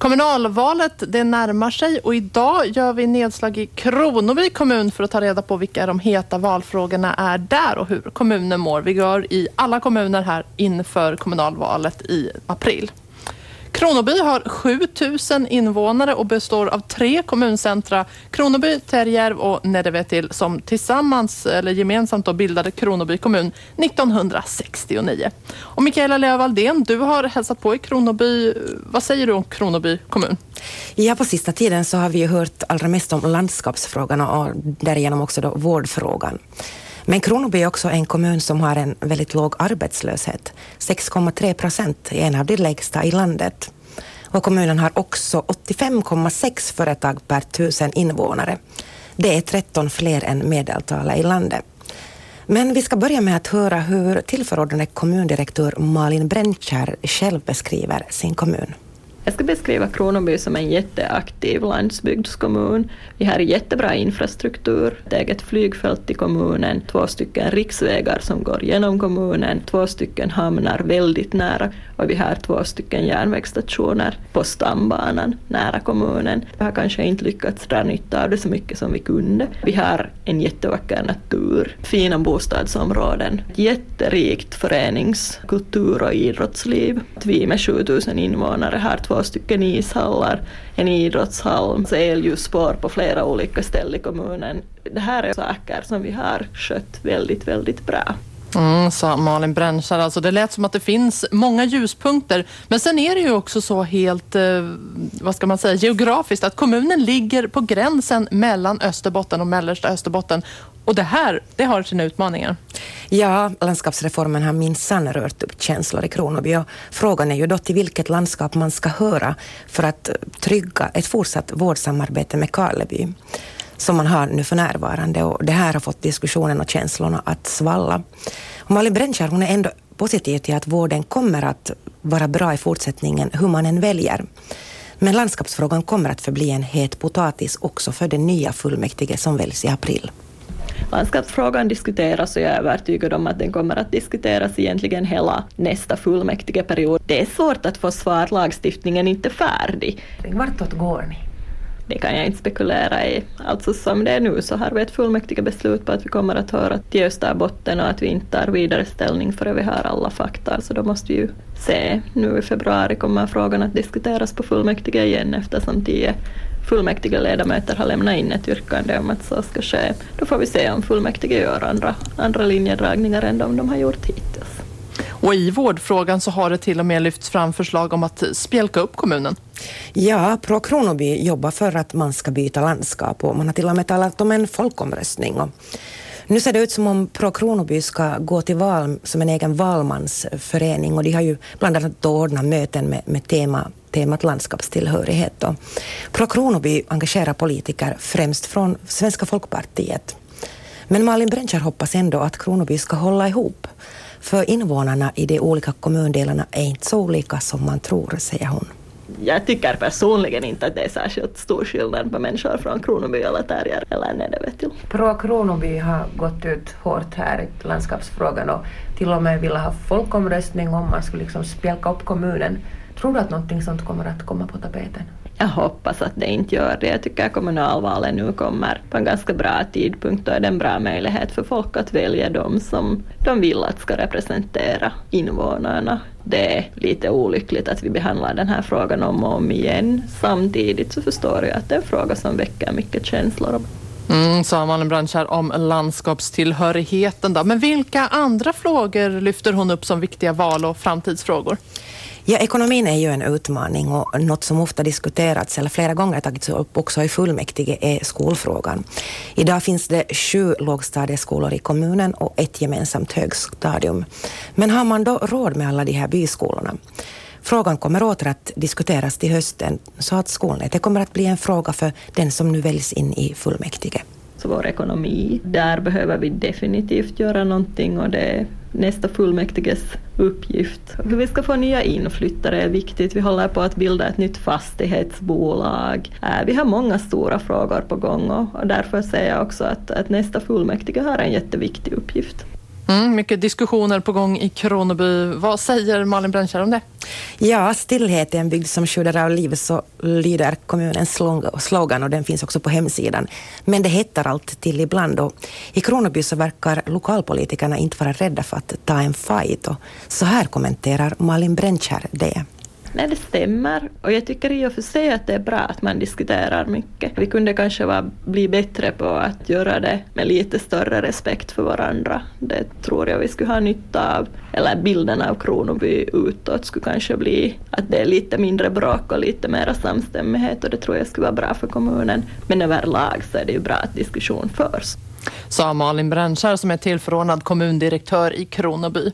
Kommunalvalet det närmar sig och idag gör vi nedslag i Kronoby kommun för att ta reda på vilka de heta valfrågorna är där och hur kommunen mår. Vi går i alla kommuner här inför kommunalvalet i april. Kronoby har 7000 invånare och består av tre kommuncentra, Kronoby, Terjärv och Nedevetil som tillsammans eller gemensamt då bildade Kronoby kommun 1969. Och Mikaela Lövaldén, du har hälsat på i Kronoby. Vad säger du om Kronoby kommun? Ja, på sista tiden så har vi ju hört allra mest om landskapsfrågan och därigenom också då vårdfrågan. Men Kronoby är också en kommun som har en väldigt låg arbetslöshet. 6,3 procent är en av de lägsta i landet. Och kommunen har också 85,6 företag per tusen invånare. Det är 13 fler än medeltalet i landet. Men vi ska börja med att höra hur tillförordnade kommundirektör Malin Brännkärr själv beskriver sin kommun. Jag ska beskriva Kronoby som en jätteaktiv landsbygdskommun. Vi har jättebra infrastruktur, ett eget flygfält i kommunen, två stycken riksvägar som går genom kommunen, två stycken hamnar väldigt nära och vi har två stycken järnvägsstationer på stambanan nära kommunen. Vi har kanske inte lyckats dra nytta av det så mycket som vi kunde. Vi har en jättevacker natur, fina bostadsområden, jätterikt förenings-, kultur och idrottsliv. Vi med 7000 invånare har två stycken ishallar, en idrottshall, elljusspår på flera olika ställen i kommunen. Det här är saker som vi har skött väldigt, väldigt bra. Mm, sa Malin Brännskär. Alltså det lät som att det finns många ljuspunkter. Men sen är det ju också så helt, eh, vad ska man säga, geografiskt att kommunen ligger på gränsen mellan Österbotten och mellersta Österbotten. Och det här, det har sina utmaningar. Ja, landskapsreformen har minsann rört upp känslor i Kronoby och frågan är ju då till vilket landskap man ska höra för att trygga ett fortsatt vårdsamarbete med Karleby som man har nu för närvarande och det här har fått diskussionen och känslorna att svalla. Och Malin Brännskär hon är ändå positiv till att vården kommer att vara bra i fortsättningen hur man än väljer. Men landskapsfrågan kommer att förbli en het potatis också för den nya fullmäktige som väljs i april. Landskapsfrågan diskuteras och jag är övertygad om att den kommer att diskuteras egentligen hela nästa fullmäktigeperiod. Det är svårt att få svar, lagstiftningen är inte färdig. Vartåt går ni? Det kan jag inte spekulera i. Alltså som det är nu så har vi ett fullmäktige beslut på att vi kommer att höra till Österbotten och att vi inte tar vidare ställning förrän vi har alla fakta. Så då måste vi ju se. Nu i februari kommer frågan att diskuteras på fullmäktige igen eftersom tio fullmäktige ledamöter har lämnat in ett yrkande om att så ska ske. Då får vi se om fullmäktige gör andra, andra linjedragningar än de, de har gjort hittills. Och i vårdfrågan så har det till och med lyfts fram förslag om att spjälka upp kommunen. Ja, Pro Kronoby jobbar för att man ska byta landskap och man har till och med talat om en folkomröstning. Nu ser det ut som om Pro Kronoby ska gå till val som en egen valmansförening och de har ju bland annat ordnat möten med, med tema, temat landskapstillhörighet. Då. Pro Kronoby engagerar politiker främst från Svenska folkpartiet. Men Malin Brentscher hoppas ändå att Kronoby ska hålla ihop. För invånarna i de olika kommundelarna är inte så olika som man tror, säger hon jag tycker personligen inte att det är särskilt stor skillnad på människor från Kronoby eller Terjer eller Nedevetil. Pro Kronoby har gått ut hårt här i landskapsfrågan och till och med vill ha folkomröstning om man skulle liksom spjälka upp kommunen. Tror du att någonting sånt kommer att komma på tapeten? Jag hoppas att det inte gör det. Jag tycker att kommunalvalen nu kommer på en ganska bra tidpunkt och är det en bra möjlighet för folk att välja dem som de vill att ska representera invånarna. Det är lite olyckligt att vi behandlar den här frågan om och om igen. Samtidigt så förstår jag att det är en fråga som väcker mycket känslor. Mm, sa Malin Brandkärr om landskapstillhörigheten. Då. Men vilka andra frågor lyfter hon upp som viktiga val och framtidsfrågor? Ja, ekonomin är ju en utmaning och något som ofta diskuterats eller flera gånger tagits upp också i fullmäktige är skolfrågan. Idag finns det sju lågstadieskolor i kommunen och ett gemensamt högstadium. Men har man då råd med alla de här byskolorna? Frågan kommer åter att diskuteras till hösten så att skolnätet kommer att bli en fråga för den som nu väljs in i fullmäktige. Så vår ekonomi, där behöver vi definitivt göra någonting och det nästa fullmäktiges uppgift. Hur vi ska få nya inflyttare är viktigt. Vi håller på att bilda ett nytt fastighetsbolag. Äh, vi har många stora frågor på gång och därför säger jag också att, att nästa fullmäktige har en jätteviktig uppgift. Mm, mycket diskussioner på gång i Kronoby. Vad säger Malin Brännkärr om det? Ja, stillhet är en bygd som sjuder av liv, så lyder kommunens slogan och den finns också på hemsidan. Men det hettar allt till ibland och i Kronoby så verkar lokalpolitikerna inte vara rädda för att ta en fight och så här kommenterar Malin Brännkärr det. Nej, det stämmer. Och jag tycker i och för sig att det är bra att man diskuterar mycket. Vi kunde kanske vara, bli bättre på att göra det med lite större respekt för varandra. Det tror jag vi skulle ha nytta av. Eller bilden av Kronoby utåt skulle kanske bli att det är lite mindre bråk och lite mera samstämmighet och det tror jag skulle vara bra för kommunen. Men överlag så är det ju bra att diskussion förs sa Malin Brännskär som är tillförordnad kommundirektör i Kronoby.